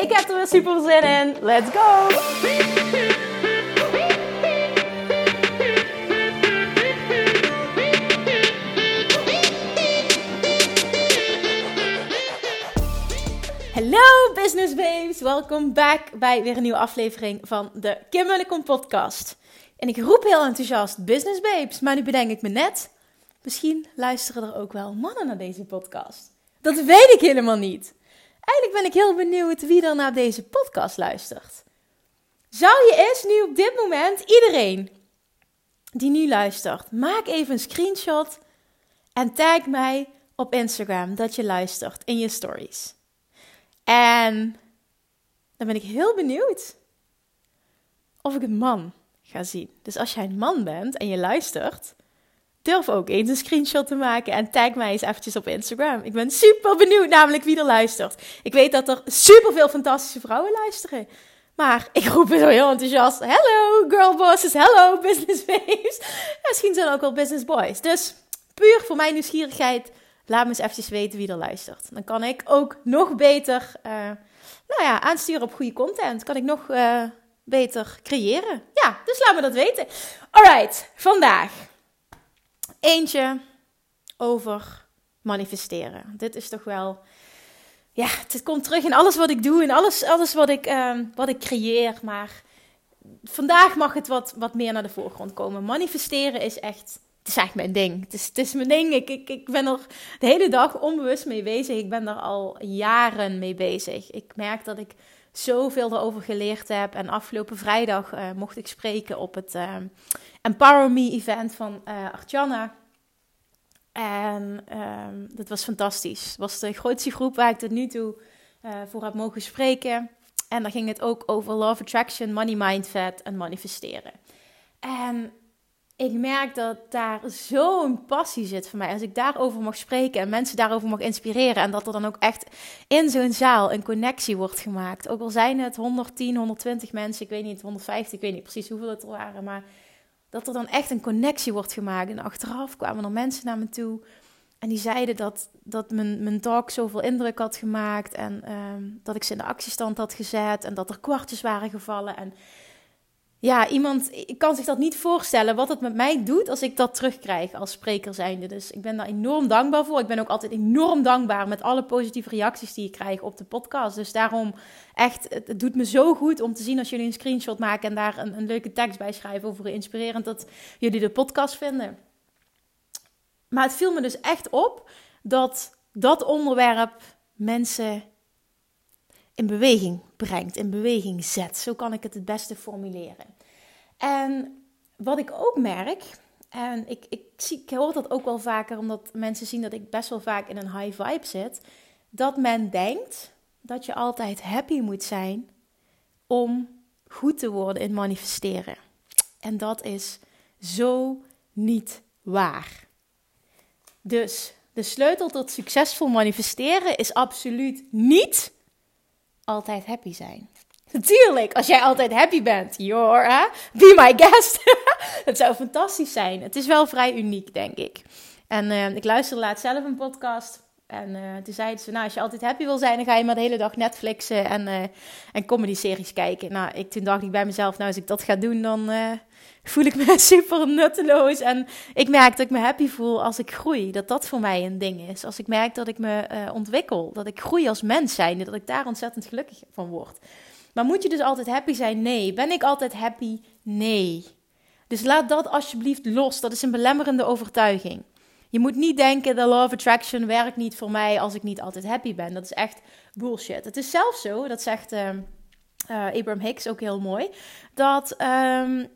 Ik heb er weer super zin in. Let's go! Hallo business babes, welkom back bij weer een nieuwe aflevering van de Kim podcast. En ik roep heel enthousiast business babes, maar nu bedenk ik me net, misschien luisteren er ook wel mannen naar deze podcast. Dat weet ik helemaal niet. Eigenlijk ben ik heel benieuwd wie er naar deze podcast luistert. Zou je eens nu op dit moment iedereen die nu luistert, maak even een screenshot en tag mij op Instagram dat je luistert in je stories. En dan ben ik heel benieuwd of ik een man ga zien. Dus als jij een man bent en je luistert, durf ook eens een screenshot te maken en tag mij eens eventjes op Instagram. Ik ben super benieuwd namelijk wie er luistert. Ik weet dat er super veel fantastische vrouwen luisteren. Maar ik roep zo heel enthousiast: Hello, girl bosses, hello, business babes. misschien zijn er ook wel business boys. Dus puur voor mijn nieuwsgierigheid, laat me eens eventjes weten wie er luistert. Dan kan ik ook nog beter uh, nou ja, aansturen op goede content. Kan ik nog uh, beter creëren. Ja, dus laat me dat weten. Alright, vandaag eentje over manifesteren. Dit is toch wel, ja, het komt terug in alles wat ik doe en alles, alles wat, ik, uh, wat ik creëer. Maar vandaag mag het wat, wat meer naar de voorgrond komen. Manifesteren is echt, het is echt mijn ding. Het is, het is mijn ding. Ik, ik, ik ben er de hele dag onbewust mee bezig. Ik ben er al jaren mee bezig. Ik merk dat ik zoveel erover geleerd heb. En afgelopen vrijdag uh, mocht ik spreken op het uh, Empower Me event van uh. En um, dat was fantastisch. Het was de grootste groep waar ik tot nu toe voor heb mogen spreken. En daar ging het ook over Love Attraction, Money Mindset en manifesteren. En ik merk dat daar zo'n passie zit voor mij. Als ik daarover mag spreken en mensen daarover mag inspireren. En dat er dan ook echt in zo'n zaal een connectie wordt gemaakt. Ook al zijn het 110, 120 mensen, ik weet niet, 150, ik weet niet precies hoeveel het er waren. Maar dat er dan echt een connectie wordt gemaakt. En achteraf kwamen er mensen naar me toe. En die zeiden dat, dat mijn, mijn talk zoveel indruk had gemaakt. En um, dat ik ze in de actiestand had gezet. En dat er kwartjes waren gevallen. En ja, iemand kan zich dat niet voorstellen wat het met mij doet als ik dat terugkrijg als spreker zijnde. Dus ik ben daar enorm dankbaar voor. Ik ben ook altijd enorm dankbaar met alle positieve reacties die ik krijg op de podcast. Dus daarom echt, het, doet me zo goed om te zien als jullie een screenshot maken en daar een, een leuke tekst bij schrijven over inspirerend dat jullie de podcast vinden. Maar het viel me dus echt op dat dat onderwerp mensen in beweging brengt, in beweging zet. Zo kan ik het het beste formuleren. En wat ik ook merk, en ik, ik, zie, ik hoor dat ook wel vaker, omdat mensen zien dat ik best wel vaak in een high vibe zit, dat men denkt dat je altijd happy moet zijn om goed te worden in manifesteren. En dat is zo niet waar. Dus de sleutel tot succesvol manifesteren is absoluut niet altijd happy zijn. Natuurlijk, als jij altijd happy bent, you're, uh, be my guest. het zou fantastisch zijn. Het is wel vrij uniek, denk ik. En uh, ik luisterde laatst zelf een podcast. En uh, toen zeiden ze, nou, als je altijd happy wil zijn, dan ga je maar de hele dag Netflixen en, uh, en comedy-series kijken. Nou, ik, toen dacht ik bij mezelf, nou, als ik dat ga doen, dan uh, voel ik me super nutteloos. En ik merk dat ik me happy voel als ik groei. Dat dat voor mij een ding is. Als ik merk dat ik me ontwikkel, dat ik groei als mens zijn, dat ik daar ontzettend gelukkig van word. Maar moet je dus altijd happy zijn? Nee. Ben ik altijd happy? Nee. Dus laat dat alsjeblieft los. Dat is een belemmerende overtuiging. Je moet niet denken, de law of attraction werkt niet voor mij als ik niet altijd happy ben. Dat is echt bullshit. Het is zelfs zo, dat zegt uh, uh, Abraham Hicks ook heel mooi, dat, um,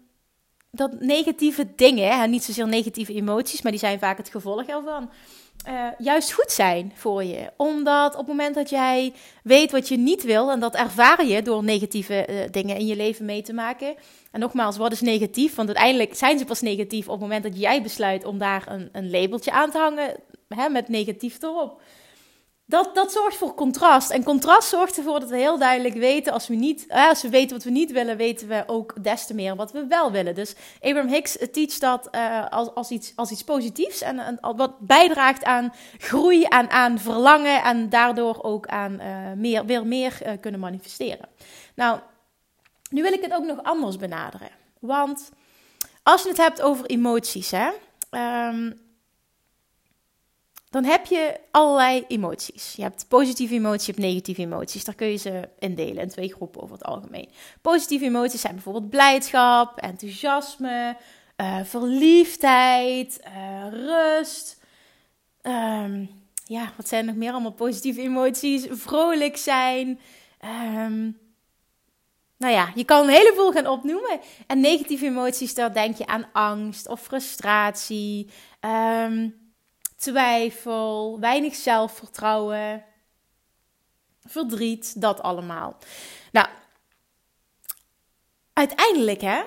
dat negatieve dingen, hè, niet zozeer negatieve emoties, maar die zijn vaak het gevolg ervan, uh, juist goed zijn voor je. Omdat op het moment dat jij weet wat je niet wil, en dat ervaar je door negatieve uh, dingen in je leven mee te maken. En nogmaals, wat is negatief? Want uiteindelijk zijn ze pas negatief op het moment dat jij besluit om daar een, een labeltje aan te hangen hè, met negatief erop dat, dat zorgt voor contrast. En contrast zorgt ervoor dat we heel duidelijk weten, als we, niet, als we weten wat we niet willen, weten we ook des te meer wat we wel willen. Dus Abraham Hicks teacht dat uh, als, als, iets, als iets positiefs en, en, wat bijdraagt aan groei en aan verlangen en daardoor ook aan uh, meer, weer meer kunnen manifesteren. Nou, nu wil ik het ook nog anders benaderen. Want als je het hebt over emoties, hè, um, dan heb je allerlei emoties. Je hebt positieve emoties, je hebt negatieve emoties. Daar kun je ze indelen in twee groepen over het algemeen. Positieve emoties zijn bijvoorbeeld blijdschap, enthousiasme, uh, verliefdheid, uh, rust. Um, ja, wat zijn nog meer allemaal positieve emoties? Vrolijk zijn. Um, nou ja, je kan een heleboel gaan opnoemen. En negatieve emoties, daar denk je aan angst of frustratie. Um, twijfel, weinig zelfvertrouwen, verdriet, dat allemaal. Nou, uiteindelijk hè,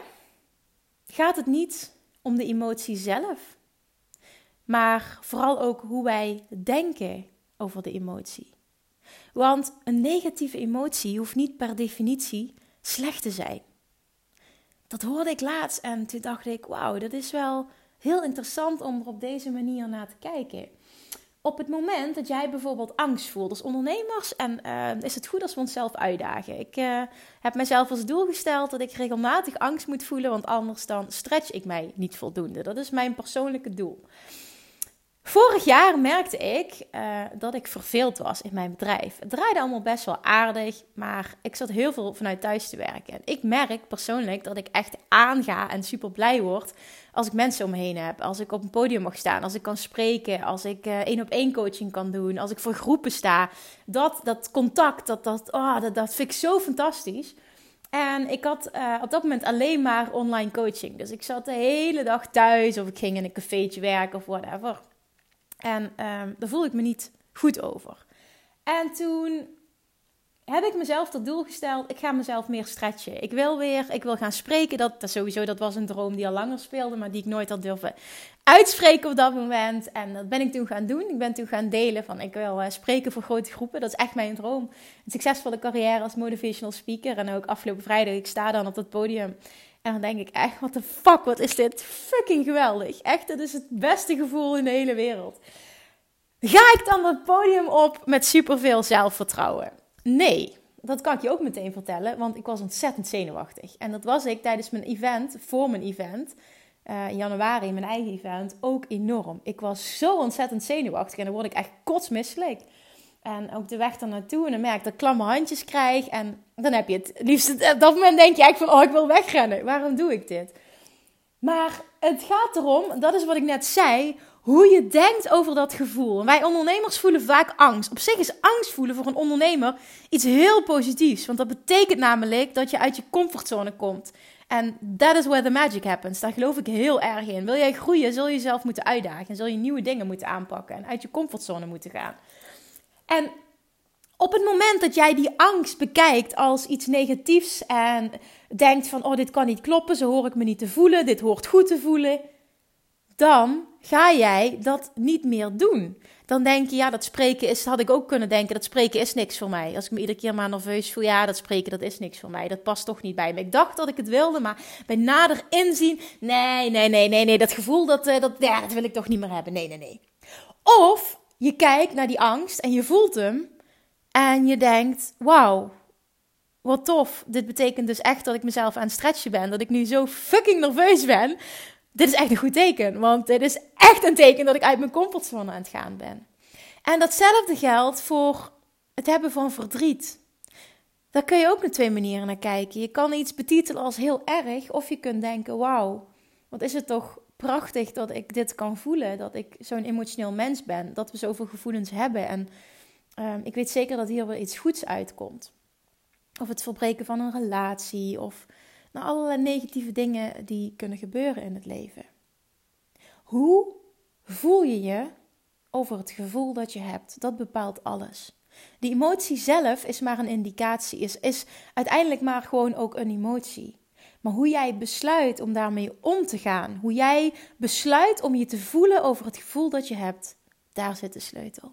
gaat het niet om de emotie zelf, maar vooral ook hoe wij denken over de emotie. Want een negatieve emotie hoeft niet per definitie slecht te zijn. Dat hoorde ik laatst en toen dacht ik: wauw, dat is wel heel interessant om er op deze manier naar te kijken. Op het moment dat jij bijvoorbeeld angst voelt als ondernemers, en uh, is het goed als we onszelf uitdagen. Ik uh, heb mezelf als doel gesteld dat ik regelmatig angst moet voelen, want anders dan stretch ik mij niet voldoende. Dat is mijn persoonlijke doel. Vorig jaar merkte ik uh, dat ik verveeld was in mijn bedrijf. Het draaide allemaal best wel aardig, maar ik zat heel veel vanuit thuis te werken. En ik merk persoonlijk dat ik echt aanga en super blij word als ik mensen om me heen heb. Als ik op een podium mag staan, als ik kan spreken, als ik uh, één op één coaching kan doen, als ik voor groepen sta. Dat, dat contact, dat, dat, oh, dat, dat vind ik zo fantastisch. En ik had uh, op dat moment alleen maar online coaching. Dus ik zat de hele dag thuis of ik ging in een cafeetje werken of whatever. En um, daar voelde ik me niet goed over. En toen heb ik mezelf tot doel gesteld, ik ga mezelf meer stretchen. Ik wil weer, ik wil gaan spreken. Dat, sowieso, dat was een droom die al langer speelde, maar die ik nooit had durven uitspreken op dat moment. En dat ben ik toen gaan doen. Ik ben toen gaan delen van, ik wil uh, spreken voor grote groepen. Dat is echt mijn droom. Een succesvolle carrière als motivational speaker. En ook afgelopen vrijdag, ik sta dan op dat podium. En dan denk ik echt, wat de fuck, wat is dit fucking geweldig. Echt, dit is het beste gevoel in de hele wereld. Ga ik dan het podium op met superveel zelfvertrouwen? Nee, dat kan ik je ook meteen vertellen, want ik was ontzettend zenuwachtig. En dat was ik tijdens mijn event, voor mijn event, uh, in januari, mijn eigen event, ook enorm. Ik was zo ontzettend zenuwachtig en dan word ik echt kotsmisselijk. En ook de weg naartoe. En dan merk ik dat ik klamme handjes krijg. En dan heb je het liefst... Op dat moment denk je eigenlijk van... Oh, ik wil wegrennen. Waarom doe ik dit? Maar het gaat erom, dat is wat ik net zei... Hoe je denkt over dat gevoel. wij ondernemers voelen vaak angst. Op zich is angst voelen voor een ondernemer iets heel positiefs. Want dat betekent namelijk dat je uit je comfortzone komt. En that is where the magic happens. Daar geloof ik heel erg in. Wil jij groeien, zul je jezelf moeten uitdagen. En zul je nieuwe dingen moeten aanpakken. En uit je comfortzone moeten gaan. En op het moment dat jij die angst bekijkt als iets negatiefs en denkt van, oh, dit kan niet kloppen, zo hoor ik me niet te voelen, dit hoort goed te voelen, dan ga jij dat niet meer doen. Dan denk je, ja, dat spreken is, had ik ook kunnen denken, dat spreken is niks voor mij. Als ik me iedere keer maar nerveus voel, ja, dat spreken, dat is niks voor mij. Dat past toch niet bij me. Ik dacht dat ik het wilde, maar bij nader inzien, nee, nee, nee, nee, nee, dat gevoel, dat, eh, dat, ja, dat wil ik toch niet meer hebben. Nee, nee, nee. Of je kijkt naar die angst en je voelt hem. En je denkt: wauw, wat tof. Dit betekent dus echt dat ik mezelf aan het stretchen ben. Dat ik nu zo fucking nerveus ben. Dit is echt een goed teken. Want dit is echt een teken dat ik uit mijn comfortzone aan het gaan ben. En datzelfde geldt voor het hebben van verdriet. Daar kun je ook op twee manieren naar kijken. Je kan iets betitelen als heel erg, of je kunt denken: wauw, wat is het toch prachtig dat ik dit kan voelen. Dat ik zo'n emotioneel mens ben. Dat we zoveel gevoelens hebben. En ehm, ik weet zeker dat hier wel iets goeds uitkomt. Of het verbreken van een relatie. Of nou, allerlei negatieve dingen die kunnen gebeuren in het leven. Hoe voel je je over het gevoel dat je hebt. Dat bepaalt alles. Die emotie zelf is maar een indicatie, is, is uiteindelijk maar gewoon ook een emotie. Maar hoe jij besluit om daarmee om te gaan, hoe jij besluit om je te voelen over het gevoel dat je hebt, daar zit de sleutel.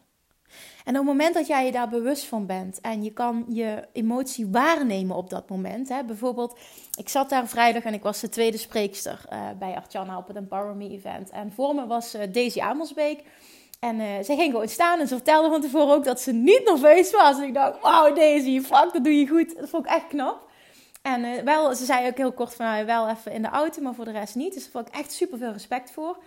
En op het moment dat jij je daar bewust van bent en je kan je emotie waarnemen op dat moment. Hè, bijvoorbeeld, ik zat daar vrijdag en ik was de tweede spreekster uh, bij Artjana op het Empower Me event. En voor me was uh, Daisy Amelsbeek. En uh, zij ging gewoon staan en ze vertelde van tevoren ook dat ze niet nerveus was. En ik dacht, wauw Daisy, fuck, dat doe je goed. Dat vond ik echt knap. En wel, ze zei ook heel kort van, nou, wel even in de auto, maar voor de rest niet. Dus daar vond ik echt super veel respect voor.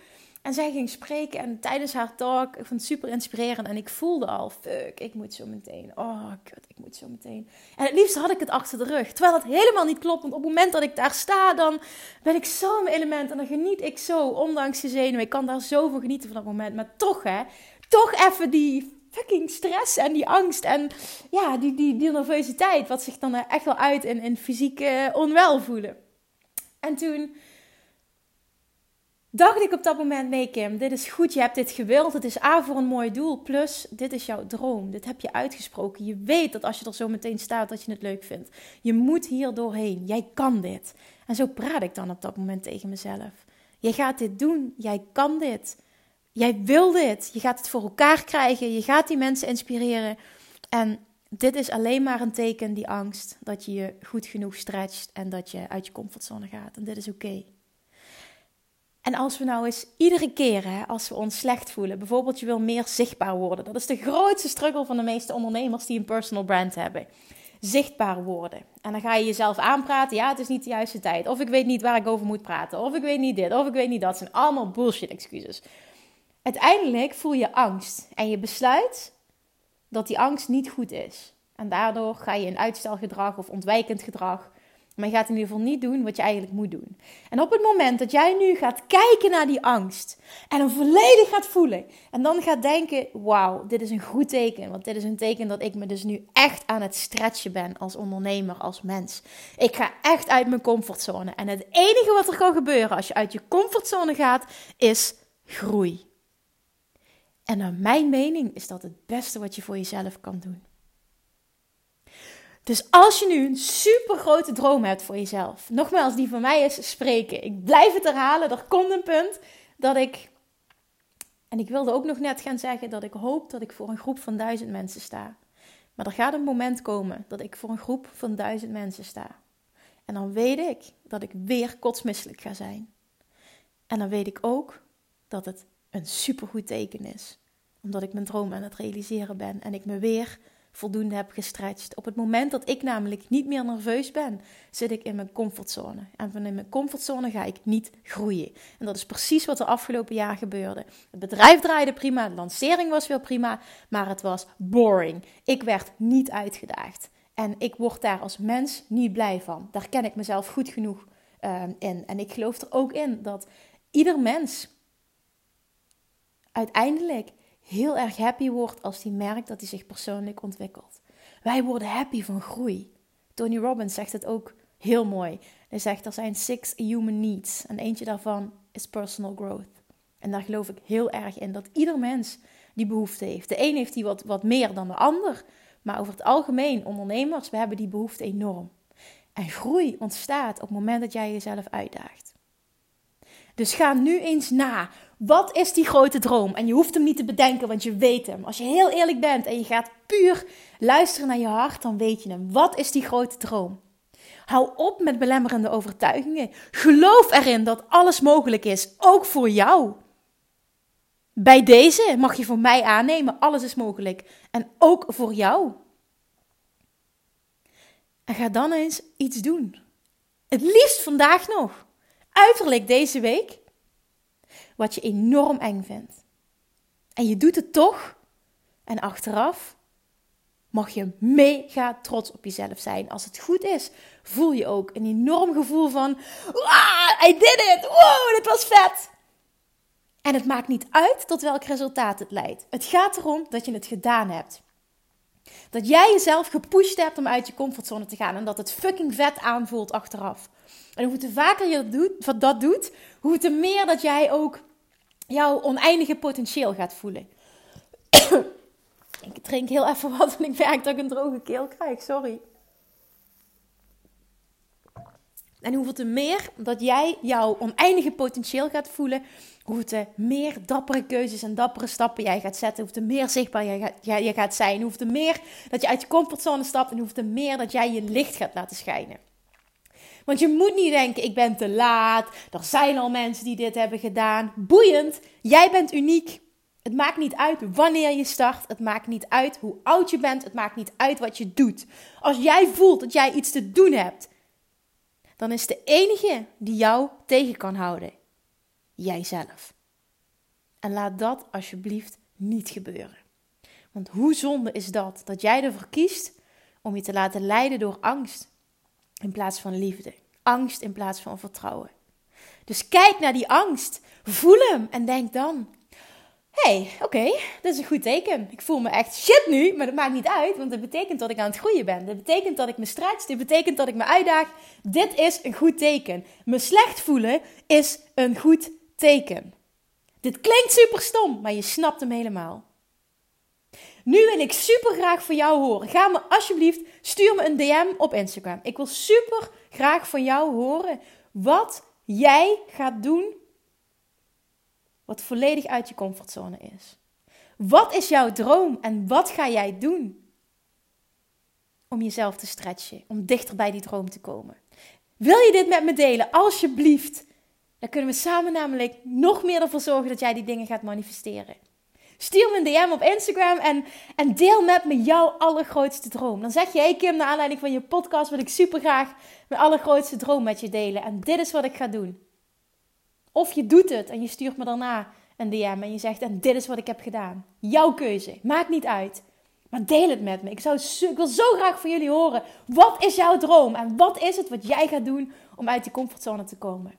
En zij ging spreken en tijdens haar talk, ik vond het super inspirerend. En ik voelde al, fuck, ik moet zo meteen. Oh, kut, ik moet zo meteen. En het liefst had ik het achter de rug. Terwijl het helemaal niet klopt. Want op het moment dat ik daar sta, dan ben ik zo mijn element. En dan geniet ik zo, ondanks de zenuwen. Ik kan daar zo van genieten van dat moment. Maar toch, hè, toch even die fucking stress en die angst. En ja, die, die, die nervositeit. Wat zich dan echt wel uit in, in fysiek uh, onwel voelen. En toen dacht ik op dat moment: nee, Kim, dit is goed. Je hebt dit gewild. Het is A voor een mooi doel. Plus, dit is jouw droom. Dit heb je uitgesproken. Je weet dat als je er zo meteen staat, dat je het leuk vindt. Je moet hier doorheen. Jij kan dit. En zo praat ik dan op dat moment tegen mezelf. Jij gaat dit doen. Jij kan dit. Jij wil dit. Je gaat het voor elkaar krijgen. Je gaat die mensen inspireren. En dit is alleen maar een teken, die angst, dat je je goed genoeg stretcht en dat je uit je comfortzone gaat. En dit is oké. En als we nou eens iedere keer, hè, als we ons slecht voelen, bijvoorbeeld je wil meer zichtbaar worden. Dat is de grootste struggle van de meeste ondernemers die een personal brand hebben. Zichtbaar worden. En dan ga je jezelf aanpraten, ja, het is niet de juiste tijd. Of ik weet niet waar ik over moet praten. Of ik weet niet dit, of ik weet niet dat. Het zijn allemaal bullshit excuses. Uiteindelijk voel je angst. En je besluit dat die angst niet goed is. En daardoor ga je in uitstelgedrag of ontwijkend gedrag maar je gaat in ieder geval niet doen wat je eigenlijk moet doen. En op het moment dat jij nu gaat kijken naar die angst en hem volledig gaat voelen en dan gaat denken: wauw, dit is een goed teken. Want dit is een teken dat ik me dus nu echt aan het stretchen ben als ondernemer, als mens. Ik ga echt uit mijn comfortzone. En het enige wat er kan gebeuren als je uit je comfortzone gaat, is groei. En naar mijn mening is dat het beste wat je voor jezelf kan doen. Dus als je nu een super grote droom hebt voor jezelf, nogmaals, die van mij is spreken. Ik blijf het herhalen, er komt een punt dat ik. En ik wilde ook nog net gaan zeggen dat ik hoop dat ik voor een groep van duizend mensen sta. Maar er gaat een moment komen dat ik voor een groep van duizend mensen sta. En dan weet ik dat ik weer kotsmisselijk ga zijn. En dan weet ik ook dat het een supergoed teken is. Omdat ik mijn droom aan het realiseren ben en ik me weer voldoende heb gestretched. Op het moment dat ik namelijk niet meer nerveus ben, zit ik in mijn comfortzone. En van in mijn comfortzone ga ik niet groeien. En dat is precies wat er afgelopen jaar gebeurde. Het bedrijf draaide prima, de lancering was wel prima, maar het was boring. Ik werd niet uitgedaagd. En ik word daar als mens niet blij van. Daar ken ik mezelf goed genoeg uh, in. En ik geloof er ook in dat ieder mens uiteindelijk heel erg happy wordt als hij merkt dat hij zich persoonlijk ontwikkelt. Wij worden happy van groei. Tony Robbins zegt het ook heel mooi. Hij zegt er zijn six human needs en eentje daarvan is personal growth. En daar geloof ik heel erg in dat ieder mens die behoefte heeft. De een heeft die wat, wat meer dan de ander, maar over het algemeen ondernemers, we hebben die behoefte enorm. En groei ontstaat op het moment dat jij jezelf uitdaagt. Dus ga nu eens na. Wat is die grote droom? En je hoeft hem niet te bedenken, want je weet hem. Als je heel eerlijk bent en je gaat puur luisteren naar je hart, dan weet je hem. Wat is die grote droom? Hou op met belemmerende overtuigingen. Geloof erin dat alles mogelijk is, ook voor jou. Bij deze mag je voor mij aannemen, alles is mogelijk. En ook voor jou. En ga dan eens iets doen. Het liefst vandaag nog uiterlijk deze week wat je enorm eng vindt. En je doet het toch. En achteraf mag je mega trots op jezelf zijn. Als het goed is, voel je ook een enorm gevoel van: ah, I did it! Wow, dit was vet! En het maakt niet uit tot welk resultaat het leidt. Het gaat erom dat je het gedaan hebt. Dat jij jezelf gepusht hebt om uit je comfortzone te gaan en dat het fucking vet aanvoelt achteraf. En hoe te vaker je dat doet, dat doet, hoe te meer dat jij ook jouw oneindige potentieel gaat voelen. ik drink heel even wat en ik merk dat ik een droge keel krijg. Sorry. En hoeveel te meer dat jij jouw oneindige potentieel gaat voelen, hoeveel te meer dappere keuzes en dappere stappen jij gaat zetten, hoeveel te meer zichtbaar jij gaat, gaat zijn, hoeveel te meer dat je uit je comfortzone stapt en hoeveel te meer dat jij je licht gaat laten schijnen. Want je moet niet denken, ik ben te laat, er zijn al mensen die dit hebben gedaan. Boeiend, jij bent uniek. Het maakt niet uit wanneer je start. Het maakt niet uit hoe oud je bent. Het maakt niet uit wat je doet. Als jij voelt dat jij iets te doen hebt, dan is de enige die jou tegen kan houden jijzelf. En laat dat alsjeblieft niet gebeuren. Want hoe zonde is dat dat jij ervoor kiest om je te laten leiden door angst in plaats van liefde, angst in plaats van vertrouwen. Dus kijk naar die angst, voel hem en denk dan: hey, oké, dat is een goed teken. Ik voel me echt shit nu, maar dat maakt niet uit, want dat betekent dat ik aan het groeien ben. Dat betekent dat ik me stretch, dit betekent dat ik me uitdaag. Dit is een goed teken. Me slecht voelen is een goed teken. Dit klinkt super stom, maar je snapt hem helemaal. Nu wil ik super graag van jou horen. Ga me alsjeblieft, stuur me een DM op Instagram. Ik wil super graag van jou horen wat jij gaat doen wat volledig uit je comfortzone is. Wat is jouw droom en wat ga jij doen om jezelf te stretchen, om dichter bij die droom te komen? Wil je dit met me delen? Alsjeblieft. Dan kunnen we samen namelijk nog meer ervoor zorgen dat jij die dingen gaat manifesteren. Stuur me een DM op Instagram en, en deel met me jouw allergrootste droom. Dan zeg je, hey Kim, naar aanleiding van je podcast wil ik super graag mijn allergrootste droom met je delen. En dit is wat ik ga doen. Of je doet het en je stuurt me daarna een DM en je zegt: En dit is wat ik heb gedaan. Jouw keuze. Maakt niet uit. Maar deel het met me. Ik, zou, ik wil zo graag van jullie horen. Wat is jouw droom? En wat is het wat jij gaat doen om uit die comfortzone te komen?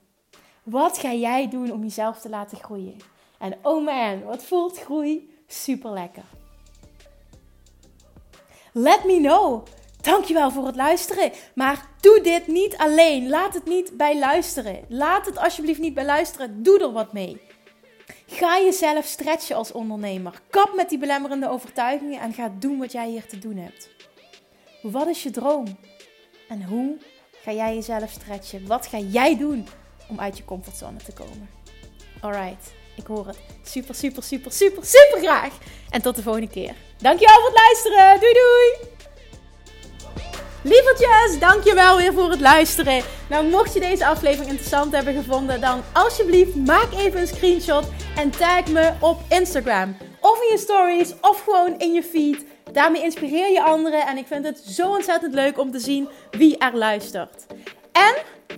Wat ga jij doen om jezelf te laten groeien? En oh man, wat voelt groei super lekker. Let me know. Dankjewel voor het luisteren. Maar doe dit niet alleen. Laat het niet bij luisteren. Laat het alsjeblieft niet bij luisteren. Doe er wat mee. Ga jezelf stretchen als ondernemer. Kap met die belemmerende overtuigingen en ga doen wat jij hier te doen hebt. Wat is je droom? En hoe ga jij jezelf stretchen? Wat ga jij doen om uit je comfortzone te komen? Alright, ik hoor het. Super, super, super, super, super graag. En tot de volgende keer. Dankjewel voor het luisteren. Doei doei! Lievertjes, dankjewel weer voor het luisteren. Nou, mocht je deze aflevering interessant hebben gevonden, dan alsjeblieft maak even een screenshot en tag me op Instagram. Of in je stories, of gewoon in je feed. Daarmee inspireer je anderen en ik vind het zo ontzettend leuk om te zien wie er luistert. En